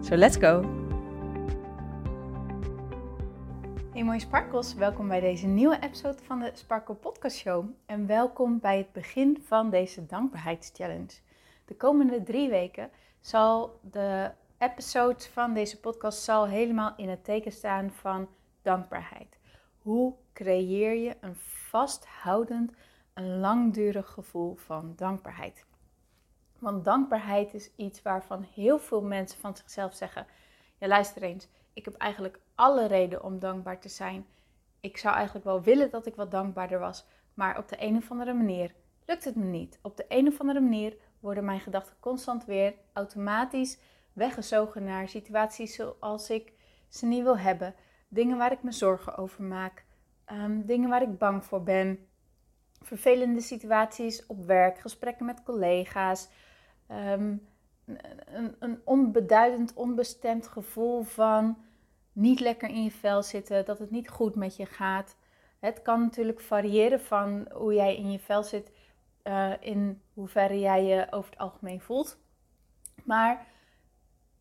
So let's go! Hey mooie sparkles, welkom bij deze nieuwe episode van de Sparkle Podcast Show. En welkom bij het begin van deze dankbaarheidschallenge. De komende drie weken zal de episode van deze podcast zal helemaal in het teken staan van dankbaarheid. Hoe creëer je een vasthoudend, een langdurig gevoel van dankbaarheid? Want dankbaarheid is iets waarvan heel veel mensen van zichzelf zeggen: Ja, luister eens, ik heb eigenlijk alle reden om dankbaar te zijn. Ik zou eigenlijk wel willen dat ik wat dankbaarder was, maar op de een of andere manier lukt het me niet. Op de een of andere manier worden mijn gedachten constant weer automatisch weggezogen naar situaties zoals ik ze niet wil hebben. Dingen waar ik me zorgen over maak. Ehm, dingen waar ik bang voor ben. Vervelende situaties op werk, gesprekken met collega's. Ehm, een, onbeduidend, onbestemd gevoel van niet lekker in je vel zitten, dat het niet goed met je gaat. Het kan natuurlijk variëren van hoe jij in je vel zit, uh, in hoeverre jij je over het algemeen voelt. Maar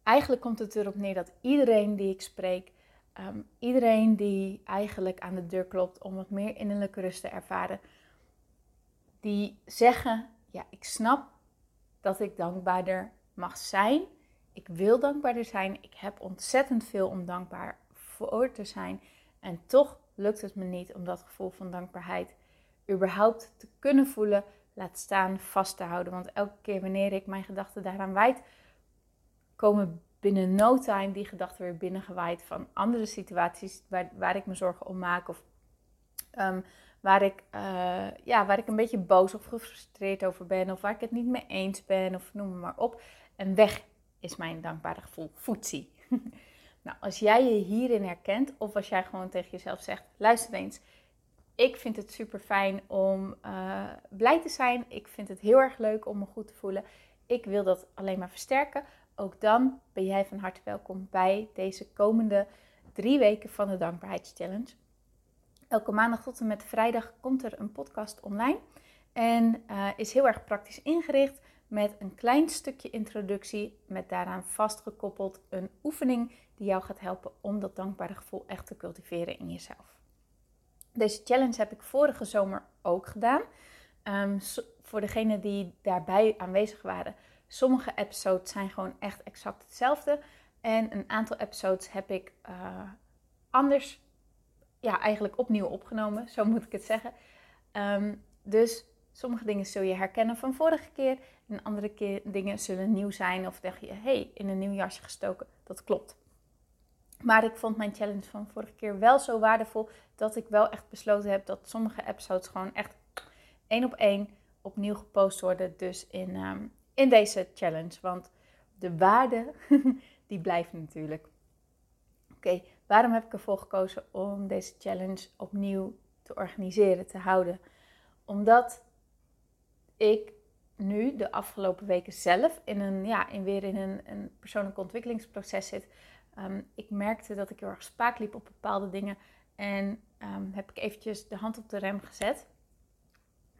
eigenlijk komt het erop neer dat iedereen die ik spreek, ehm, iedereen die eigenlijk aan de deur klopt om wat meer innerlijke rust te ervaren, die zeggen: Ja, ik snap dat ik dankbaarder mag zijn. Ik wil dankbaarder zijn. Ik heb ontzettend veel om dankbaar voor te zijn. En toch lukt het me niet om dat gevoel van dankbaarheid überhaupt te kunnen voelen, laat staan vast te houden. Want elke keer wanneer ik mijn gedachten daaraan wijd, komen binnen no time die gedachten weer binnengewaaid van andere situaties waar, waar ik me zorgen om maak. Of um, waar ik, uh, ja, waar ik een beetje boos of gefrustreerd over ben. Of waar ik het niet mee eens ben. Of noem maar op. En weg is mijn dankbare gevoel. Foetsie. nou, als jij je hierin herkent. Of als jij gewoon tegen jezelf zegt. Luister eens. Ik vind het super fijn om uh, blij te zijn. Ik vind het heel erg leuk om me goed te voelen. Ik wil dat alleen maar versterken. Ook dan ben jij van harte welkom bij deze komende drie weken van de Dankbaarheidschallenge. Elke maandag tot en met vrijdag komt er een podcast online. En uh, is heel erg praktisch ingericht met een klein stukje introductie. Met daaraan vastgekoppeld een oefening die jou gaat helpen om dat dankbare gevoel echt te cultiveren in jezelf. Deze challenge heb ik vorige zomer ook gedaan. Um, voor degenen die daarbij aanwezig waren, sommige episodes zijn gewoon echt exact hetzelfde. En een aantal episodes heb ik uh, anders ja, eigenlijk opnieuw opgenomen, zo moet ik het zeggen. Um, dus sommige dingen zul je herkennen van vorige keer. En andere keer, dingen zullen nieuw zijn. Of denk je, hey, in een nieuw jasje gestoken. Dat klopt. Maar ik vond mijn challenge van vorige keer wel zo waardevol. Dat ik wel echt besloten heb dat sommige episodes gewoon echt één op één opnieuw gepost worden. Dus in, um, in deze challenge. Want de waarde, die blijft natuurlijk. Waarom heb ik ervoor gekozen om deze challenge opnieuw te organiseren, te houden? Omdat ik nu de afgelopen weken zelf in een, ja, in weer in een, een persoonlijk ontwikkelingsproces zit. Um, ik merkte dat ik heel erg spaak liep op bepaalde dingen. En um, heb ik eventjes de hand op de rem gezet.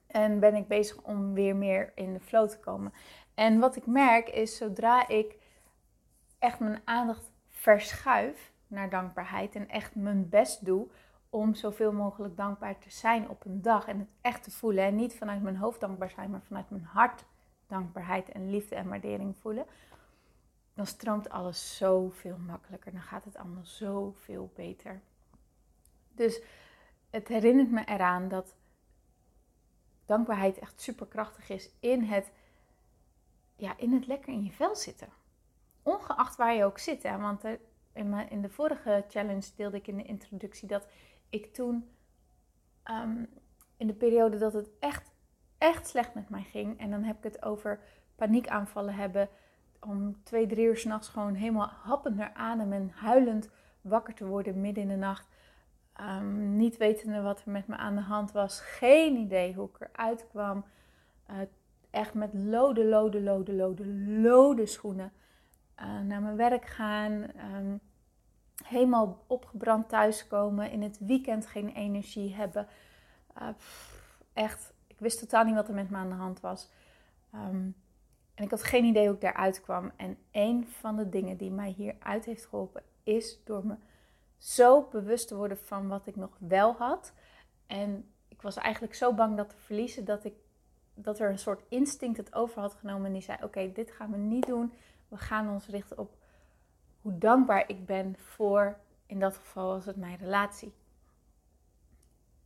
En ben ik bezig om weer meer in de flow te komen. En wat ik merk is, zodra ik echt mijn aandacht verschuif naar dankbaarheid en echt mijn best doe om zoveel mogelijk dankbaar te zijn op een dag en het echt te voelen. En niet vanuit mijn hoofd dankbaar zijn, maar vanuit mijn hart dankbaarheid en liefde en waardering voelen. Dan stroomt alles zoveel makkelijker. Dan gaat het allemaal zoveel beter. Dus het herinnert me eraan dat dankbaarheid echt superkrachtig is in het, ja, in het lekker in je vel zitten. Ongeacht waar je ook zit. Hè? Want in, de vorige challenge deelde ik in de introductie dat ik toen um, in de periode dat het echt, echt slecht met mij ging. En dan heb ik het over paniekaanvallen hebben. om twee, drie uur s'nachts gewoon helemaal happend naar adem en huilend wakker te worden midden in de nacht. Um, niet wetende wat er met me aan de hand was. Geen idee hoe ik eruit kwam. Uh, echt met lode, lode, lode, lode, lode schoenen. Uh, naar mijn werk gaan. Um, helemaal opgebrand thuiskomen. In het weekend geen energie hebben. Uh, echt, ik wist totaal niet wat er met me aan de hand was. Um, en ik had geen idee hoe ik daaruit kwam. En een van de dingen die mij hieruit heeft geholpen, is door me zo bewust te worden van wat ik nog wel had. En ik was eigenlijk zo bang dat te verliezen dat, ik, dat er een soort instinct het over had genomen. En die zei: Oké, dit gaan we niet doen. We gaan ons richten op hoe dankbaar ik ben voor, in dat geval was het mijn relatie.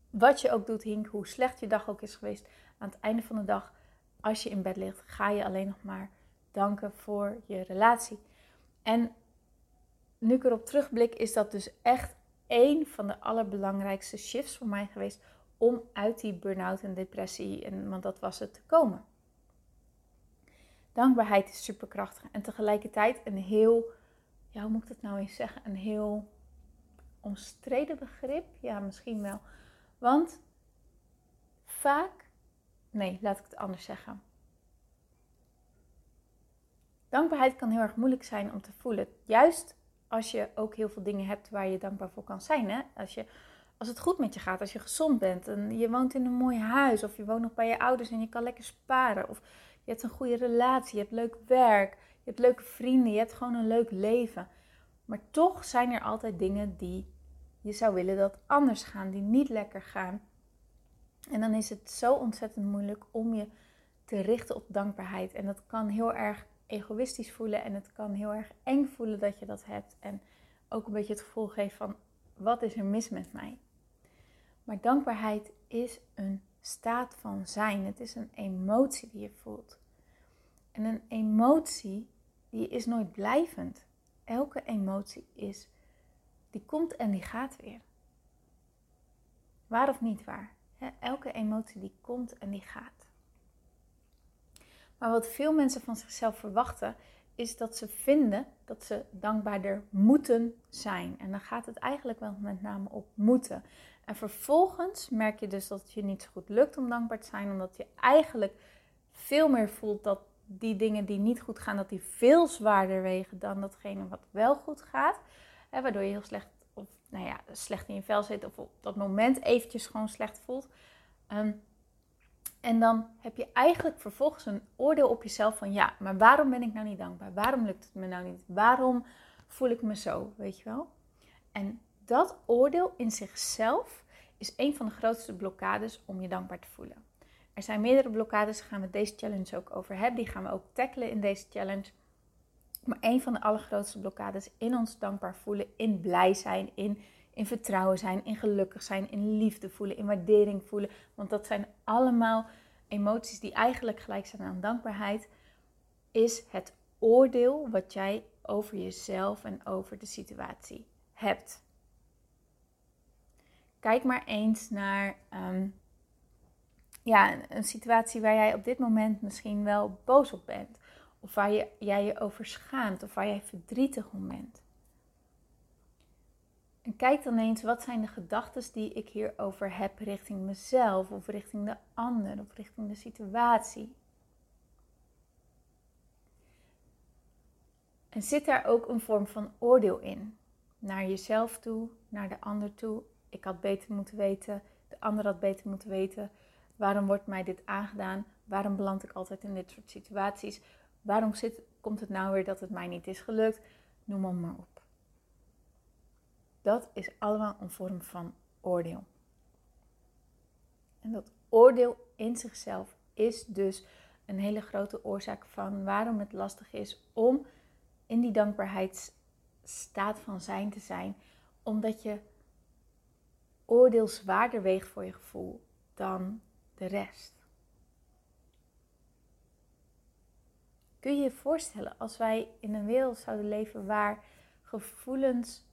Wat je ook doet, Hink, hoe slecht je dag ook is geweest, aan het einde van de dag als je in bed ligt, ga je alleen nog maar danken voor je relatie. En nu ik erop terugblik, is dat dus echt één van de allerbelangrijkste shifts voor mij geweest om uit die burn-out en depressie, en, want dat was het, te komen. Dankbaarheid is superkrachtig en tegelijkertijd een heel, ja, hoe moet ik dat nou eens zeggen, een heel omstreden begrip. Ja, misschien wel. Want vaak Nee, laat ik het anders zeggen. Dankbaarheid kan heel erg moeilijk zijn om te voelen. Juist als je ook heel veel dingen hebt waar je dankbaar voor kan zijn. Hè? Als, je, als het goed met je gaat, als je gezond bent en je woont in een mooi huis of je woont nog bij je ouders en je kan lekker sparen. Of je hebt een goede relatie, je hebt leuk werk, je hebt leuke vrienden, je hebt gewoon een leuk leven. Maar toch zijn er altijd dingen die je zou willen dat anders gaan, die niet lekker gaan. En dan is het zo ontzettend moeilijk om je te richten op dankbaarheid. En dat kan heel erg egoïstisch voelen en het kan heel erg eng voelen dat je dat hebt. En ook een beetje het gevoel geeft van wat is er mis met mij? Maar dankbaarheid is een staat van zijn. Het is een emotie die je voelt. En een emotie die is nooit blijvend. Elke emotie is, die komt en die gaat weer. Waar of niet waar? elke emotie die komt en die gaat. Maar wat veel mensen van zichzelf verwachten, is dat ze vinden dat ze dankbaarder moeten zijn. En dan gaat het eigenlijk wel met name op moeten. En vervolgens merk je dus dat het je niet zo goed lukt om dankbaar te zijn, omdat je eigenlijk veel meer voelt dat die dingen die niet goed gaan, dat die veel zwaarder wegen dan datgene wat wel goed gaat. Waardoor je heel slecht nou ja, slecht in je vel zit of op dat moment eventjes gewoon slecht voelt. Ehm, en dan heb je eigenlijk vervolgens een oordeel op jezelf van ja, maar waarom ben ik nou niet dankbaar? Waarom lukt het me nou niet? Waarom voel ik me zo? Weet je wel? En dat oordeel in zichzelf is een van de grootste blokkades om je dankbaar te voelen. Er zijn meerdere blokkades, daar gaan we deze challenge ook over hebben. Die gaan we ook tackelen in deze challenge. Maar een van de allergrootste blokkades in ons dankbaar voelen, in blij zijn, in, in vertrouwen zijn, in gelukkig zijn, in liefde voelen, in waardering voelen. Want dat zijn allemaal emoties die eigenlijk gelijk zijn aan dankbaarheid. Is het oordeel wat jij over jezelf en over de situatie hebt. Kijk maar eens naar ehm, ja, een situatie waar jij op dit moment misschien wel boos op bent. Of waar je, jij je over schaamt of waar jij verdrietig om bent. En kijk dan eens, wat zijn de gedachten die ik hierover heb richting mezelf of richting de ander of richting de situatie. En zit daar ook een vorm van oordeel in? Naar jezelf toe, naar de ander toe. Ik had beter moeten weten, de ander had beter moeten weten. Waarom wordt mij dit aangedaan? Waarom beland ik altijd in dit soort situaties? Waarom zit, komt het nou weer dat het mij niet is gelukt? Noem maar, maar op. Dat is allemaal een vorm van oordeel. En dat oordeel in zichzelf is dus een hele grote oorzaak van waarom het lastig is om in die dankbaarheidsstaat van zijn te zijn, omdat je oordeel zwaarder weegt voor je gevoel dan rest. Kun je je voorstellen als wij in een wereld zouden leven waar gevoelens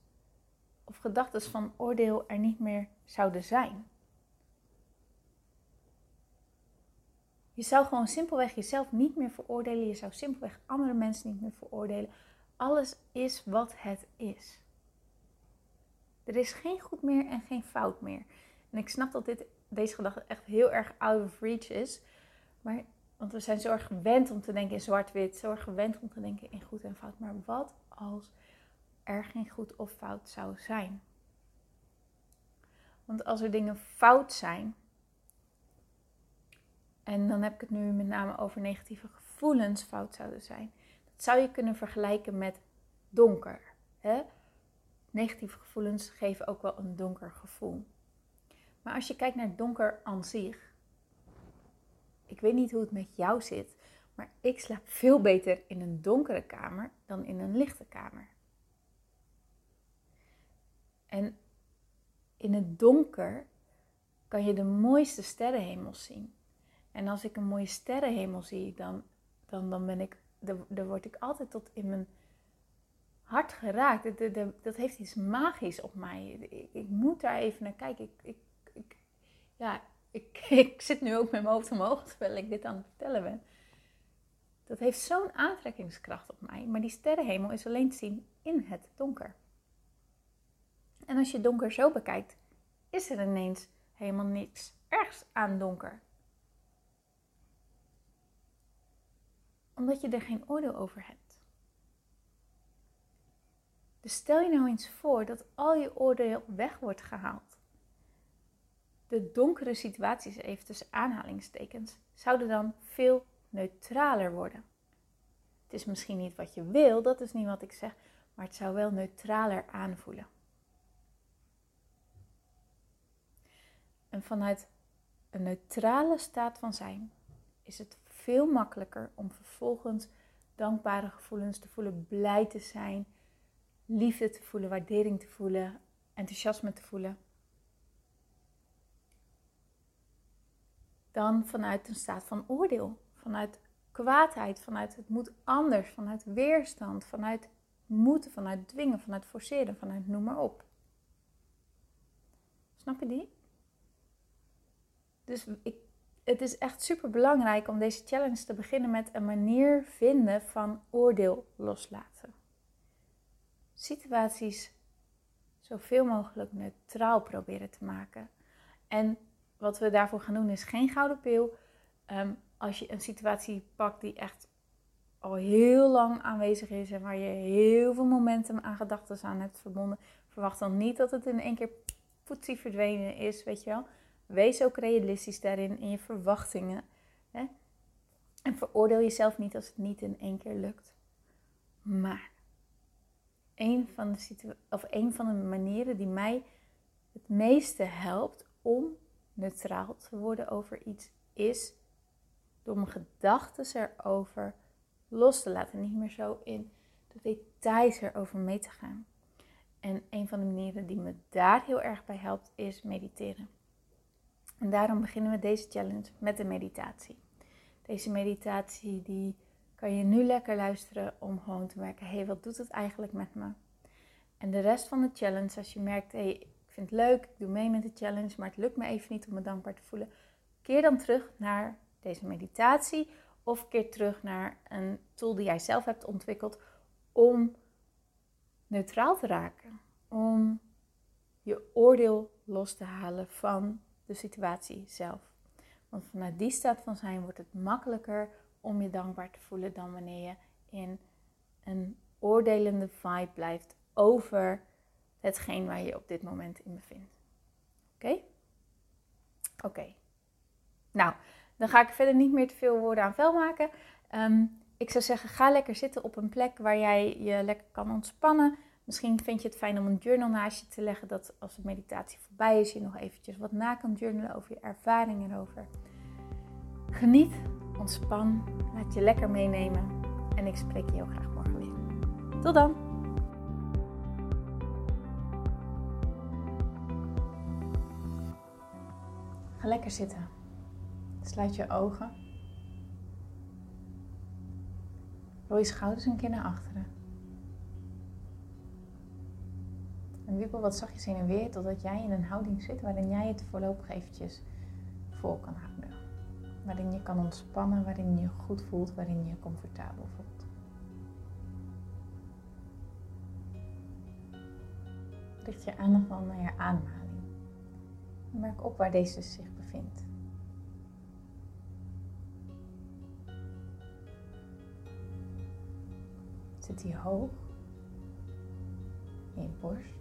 of gedachten van oordeel er niet meer zouden zijn? Je zou gewoon simpelweg jezelf niet meer veroordelen. Je zou simpelweg andere mensen niet meer veroordelen. Alles is wat het is. Er is geen goed meer en geen fout meer. En ik snap dat dit, deze gedachte echt heel erg out of reach is. Maar, want we zijn zo erg gewend om te denken in zwart-wit. Zo erg gewend om te denken in goed en fout. Maar wat als er geen goed of fout zou zijn? Want als er dingen fout zijn, en dan heb ik het nu met name over negatieve gevoelens fout zouden zijn, dat zou je kunnen vergelijken met donker. Hè? Negatieve gevoelens geven ook wel een donker gevoel. Maar als je kijkt naar donker aan zich, ik weet niet hoe het met jou zit, maar ik slaap veel beter in een donkere kamer dan in een lichte kamer. En in het donker kan je de mooiste sterrenhemel zien. En als ik een mooie sterrenhemel zie, dan, dan, dan ben ik, dan, word ik altijd tot in mijn hart geraakt. Dat, dat, heeft iets magisch op mij. Ik, moet daar even naar kijken. Ik ja, ik, ik zit nu ook met mijn hoofd omhoog terwijl ik dit aan het vertellen ben. Dat heeft zo'n aantrekkingskracht op mij. Maar die sterrenhemel is alleen te zien in het donker. En als je donker zo bekijkt, is er ineens helemaal niks ergs aan donker. Omdat je er geen oordeel over hebt. Dus stel je nou eens voor dat al je oordeel weg wordt gehaald. De donkere situaties, even tussen aanhalingstekens, zouden dan veel neutraler worden. Het is misschien niet wat je wil, dat is niet wat ik zeg, maar het zou wel neutraler aanvoelen. En vanuit een neutrale staat van zijn is het veel makkelijker om vervolgens dankbare gevoelens te voelen, blij te zijn, liefde te voelen, waardering te voelen, enthousiasme te voelen. Dan vanuit een staat van oordeel, vanuit kwaadheid, vanuit het moet anders, vanuit weerstand, vanuit moeten, vanuit dwingen, vanuit forceren, vanuit noem maar op. Snap je die? Dus ik, het is echt super belangrijk om deze challenge te beginnen met een manier vinden van oordeel loslaten. Situaties zoveel mogelijk neutraal proberen te maken. En wat we daarvoor gaan doen is geen gouden pil. Ehm, als je een situatie pakt die echt al heel lang aanwezig is en waar je heel veel momentum aan gedachten aan hebt verbonden, verwacht dan niet dat het in één keer poetsie verdwenen is, weet je wel. Wees ook realistisch daarin in je verwachtingen. Hè? En veroordeel jezelf niet als het niet in één keer lukt. Maar een van, de of een van de manieren die mij het meeste helpt om neutraal te worden over iets, is door mijn gedachten erover los te laten. Niet meer zo in de details erover mee te gaan. En een van de manieren die me daar heel erg bij helpt, is mediteren. En daarom beginnen we deze challenge met de meditatie. Deze meditatie die kan je nu lekker luisteren om gewoon te merken, hé, hey, wat doet het eigenlijk met me? En de rest van de challenge, als je merkt, hé, hey, het leuk, ik doe mee met de challenge, maar het lukt me even niet om me dankbaar te voelen, keer dan terug naar deze meditatie of keer terug naar een tool die jij zelf hebt ontwikkeld om neutraal te raken, om je oordeel los te halen van de situatie zelf. Want vanuit die staat van zijn wordt het makkelijker om je dankbaar te voelen dan wanneer je in een oordelende vibe blijft over hetgeen waar je op dit moment in bevindt. Oké? Oké. Nou, dan ga ik verder niet meer te veel woorden aan vuil maken. Ehm, ik zou zeggen, ga lekker zitten op een plek waar jij je lekker kan ontspannen. Misschien vind je het fijn om een journal naast je te leggen, dat als de meditatie voorbij is, je nog eventjes wat na kan journalen over je ervaringen erover. Geniet, ontspan, laat je lekker meenemen en ik spreek je heel graag morgen weer. Tot dan! Ga lekker zitten. Sluit je ogen. Rol je schouders een keer naar achteren. En wiebel wat zachtjes heen en weer totdat jij in een houding zit waarin jij het voorlopig eventjes vol kan houden. waarin je kan ontspannen, waarin je je goed voelt, waarin je je comfortabel voelt. Richt je aandacht dan naar je ademhaling. Merk op waar deze zich bevindt. Zit hij hoog in je borst?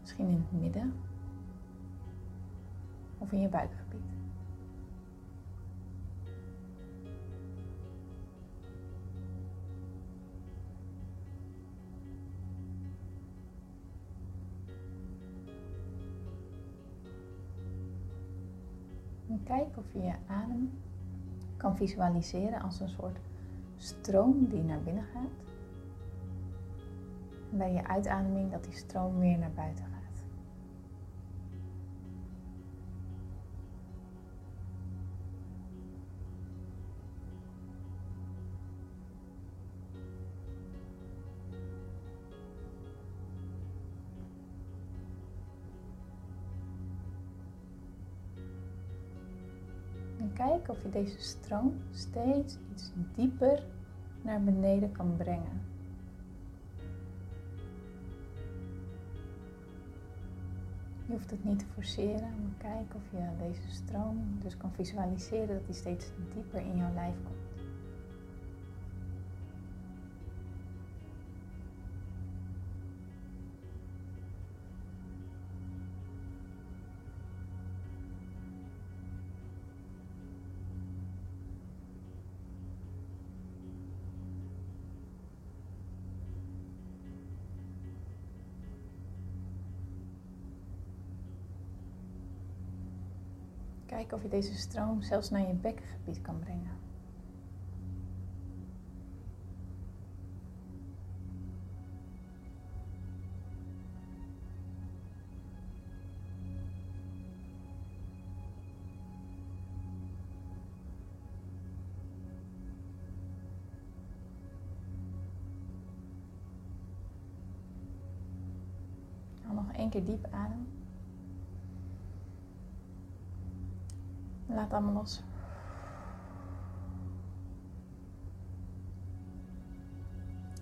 Misschien in het midden of in je buikgebied. Of je je adem kan visualiseren als een soort stroom die naar binnen gaat. En bij je uitademing dat die stroom weer naar buiten gaat. En kijk of je deze stroom steeds iets dieper naar beneden kan brengen. Je hoeft het niet te forceren, maar kijk of je deze stroom dus kan visualiseren dat die steeds dieper in jouw lijf komt. Of je deze stroom zelfs naar je bekkengebied kan brengen. Nog één keer diep adem. Laat allemaal los.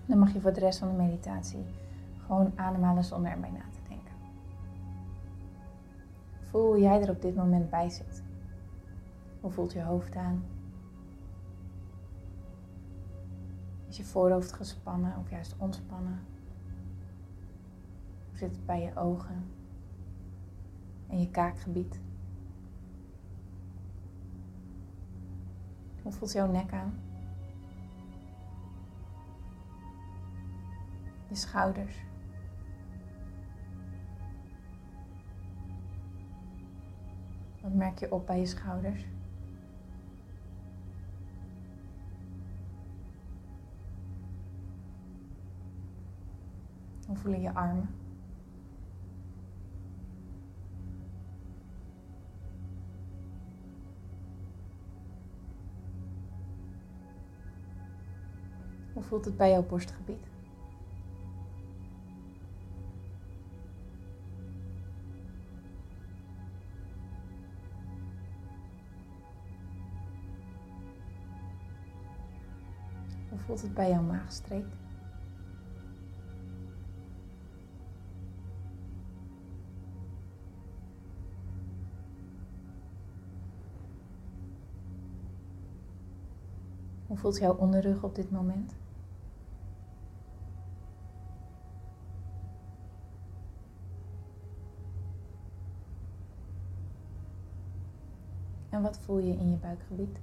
Dan mag je voor de rest van de meditatie gewoon ademhalen zonder ermee na te denken. Voel hoe jij er op dit moment bij zit. Hoe voelt je hoofd aan? Is je voorhoofd gespannen of juist ontspannen? Hoe zit het bij je ogen en je kaakgebied? Hoe voelt jouw nek aan? Je schouders. Wat merk je op bij je schouders? Hoe voelen je armen? Hoe voelt het bij jouw borstgebied? Hoe voelt het bij jouw maagstreek? Hoe voelt jouw onderrug op dit moment? En wat voel je in je buikgebied?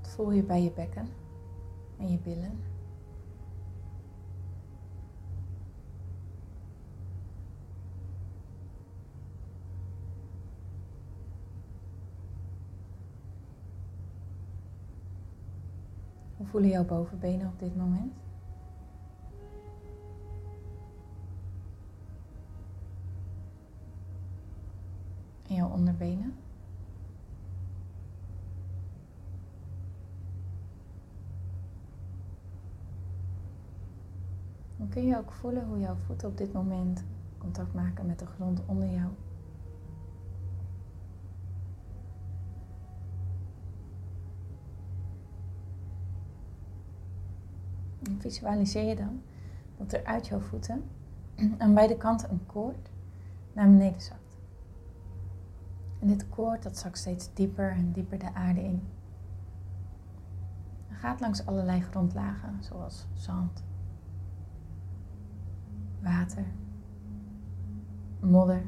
Wat voel je bij je bekken en je billen? Hoe voelen jouw bovenbenen op dit moment? En jouw onderbenen? Dan kun je ook voelen hoe jouw voeten op dit moment contact maken met de grond onder jou. Visualiseer je dan dat er uit jouw voeten aan beide kanten een koord naar beneden zakt. En dit koord dat zakt steeds dieper en dieper de aarde in. En gaat langs allerlei grondlagen, zoals zand, water, modder,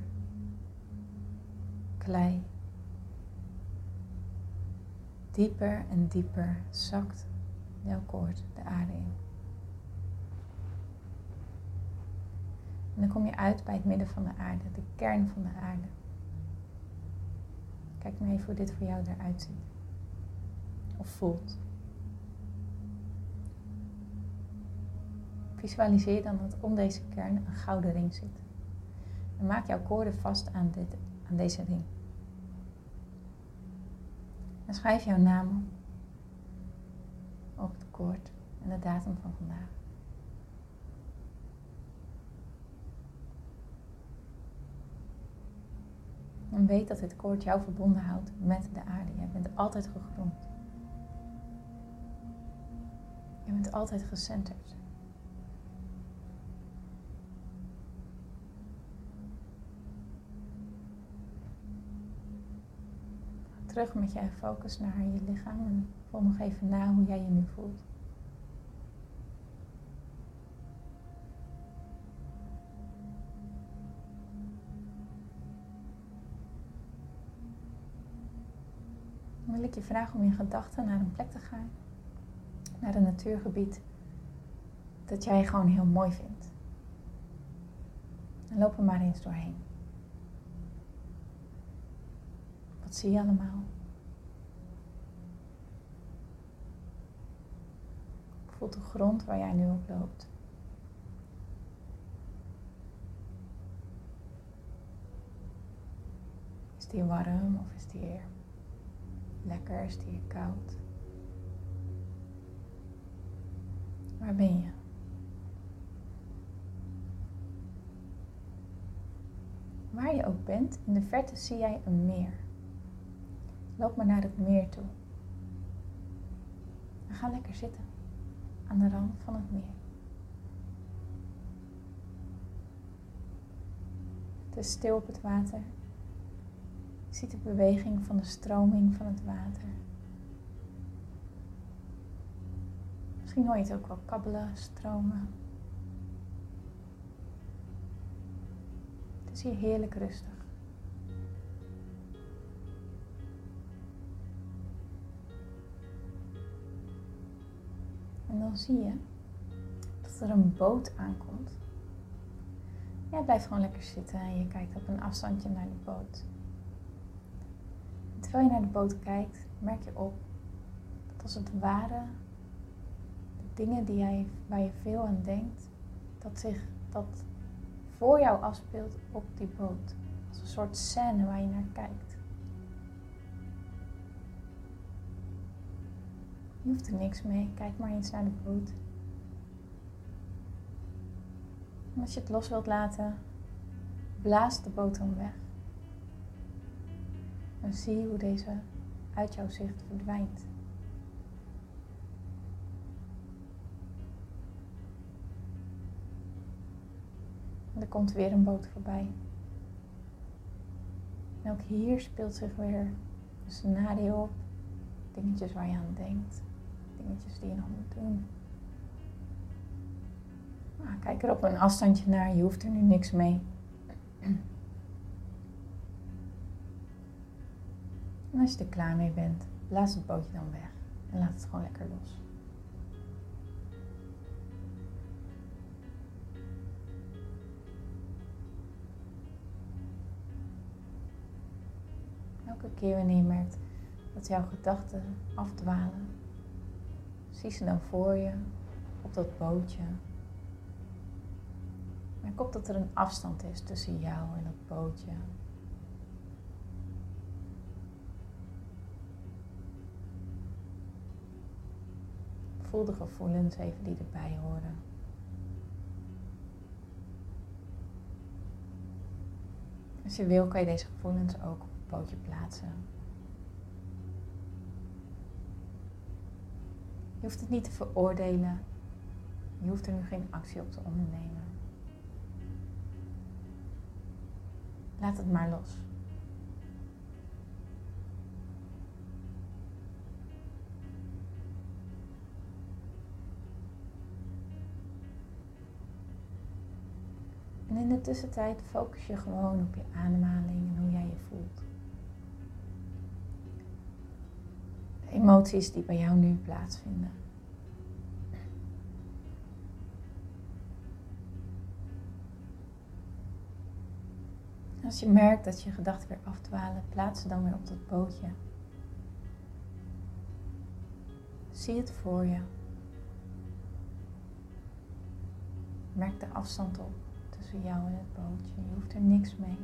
klei. Dieper en dieper zakt jouw koord de aarde in. Dan kom je uit bij het midden van de aarde, de kern van de aarde. Kijk maar even hoe dit voor jou eruit ziet. Of voelt. Visualiseer dan dat om deze kern een gouden ring zit. En maak jouw koorden vast aan, dit, aan deze ring. En schrijf jouw naam op het koord en de datum van vandaag. En weet dat dit koord jou verbonden houdt met de aarde. Je bent altijd gegrond. Je bent altijd gecenterd. Terug met je focus naar je lichaam en voel nog even na hoe jij je nu voelt. Wil ik je vragen om in gedachten naar een plek te gaan. Naar een natuurgebied dat jij gewoon heel mooi vindt. En loop er maar eens doorheen. Wat zie je allemaal? Voel de grond waar jij nu op loopt. Is die warm of is die lekker? Is die koud? Waar ben je? Waar je ook bent, in de verte zie jij een meer. Loop maar naar het meer toe. En ga lekker zitten aan de rand van het meer. Het is stil op het water. Je ziet de beweging van de stroming van het water. Misschien hoor je het ook wel kabbelen, stromen. Het is hier heerlijk rustig. En dan zie je dat er een boot aankomt. Jij blijft gewoon lekker zitten en je kijkt op een afstandje naar de boot. Terwijl je naar de boot kijkt, merk je op dat als het ware de dingen die jij, waar je veel aan denkt, dat zich dat voor jou afspeelt op die boot. Als een soort scène waar je naar kijkt. Je hoeft er niks mee. Kijk maar eens naar de boot. En als je het los wilt laten, blaas de boot dan weg. En zie hoe deze uit jouw zicht verdwijnt. Er komt weer een boot voorbij. En ook hier speelt zich weer een scenario op. Dingetjes waar je aan denkt dingetjes die je nog moet doen. Nou, kijk er op een afstandje naar, je hoeft er nu niks mee. En als je er klaar mee bent, blaas het bootje dan weg en laat het gewoon lekker los. Elke keer wanneer je merkt dat jouw gedachten afdwalen, Zie ze dan voor je op dat bootje. Merk op dat er een afstand is tussen jou en dat bootje. voel de gevoelens even die erbij horen. Als je wil, kan je deze gevoelens ook op een pootje plaatsen. Je hoeft het niet te veroordelen. Je hoeft er nu geen actie op te ondernemen. Laat het maar los. In de tussentijd focus je gewoon op je ademhaling en hoe jij je voelt. De emoties die bij jou nu plaatsvinden. Als je merkt dat je gedachten weer afdwalen, plaats ze dan weer op dat bootje. Zie het voor je. Merk de afstand op jou en het bootje. Je hoeft er niks mee.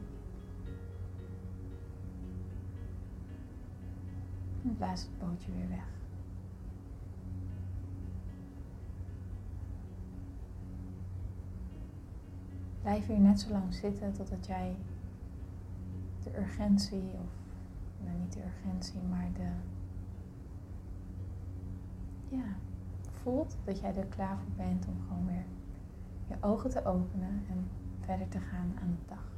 En blaas het bootje weer weg. Blijf hier net zo lang zitten totdat jij de urgentie, of nou niet de urgentie, maar de. Ja, voelt dat jij er klaar voor bent om gewoon weer je ogen te openen en verder te gaan aan de dag.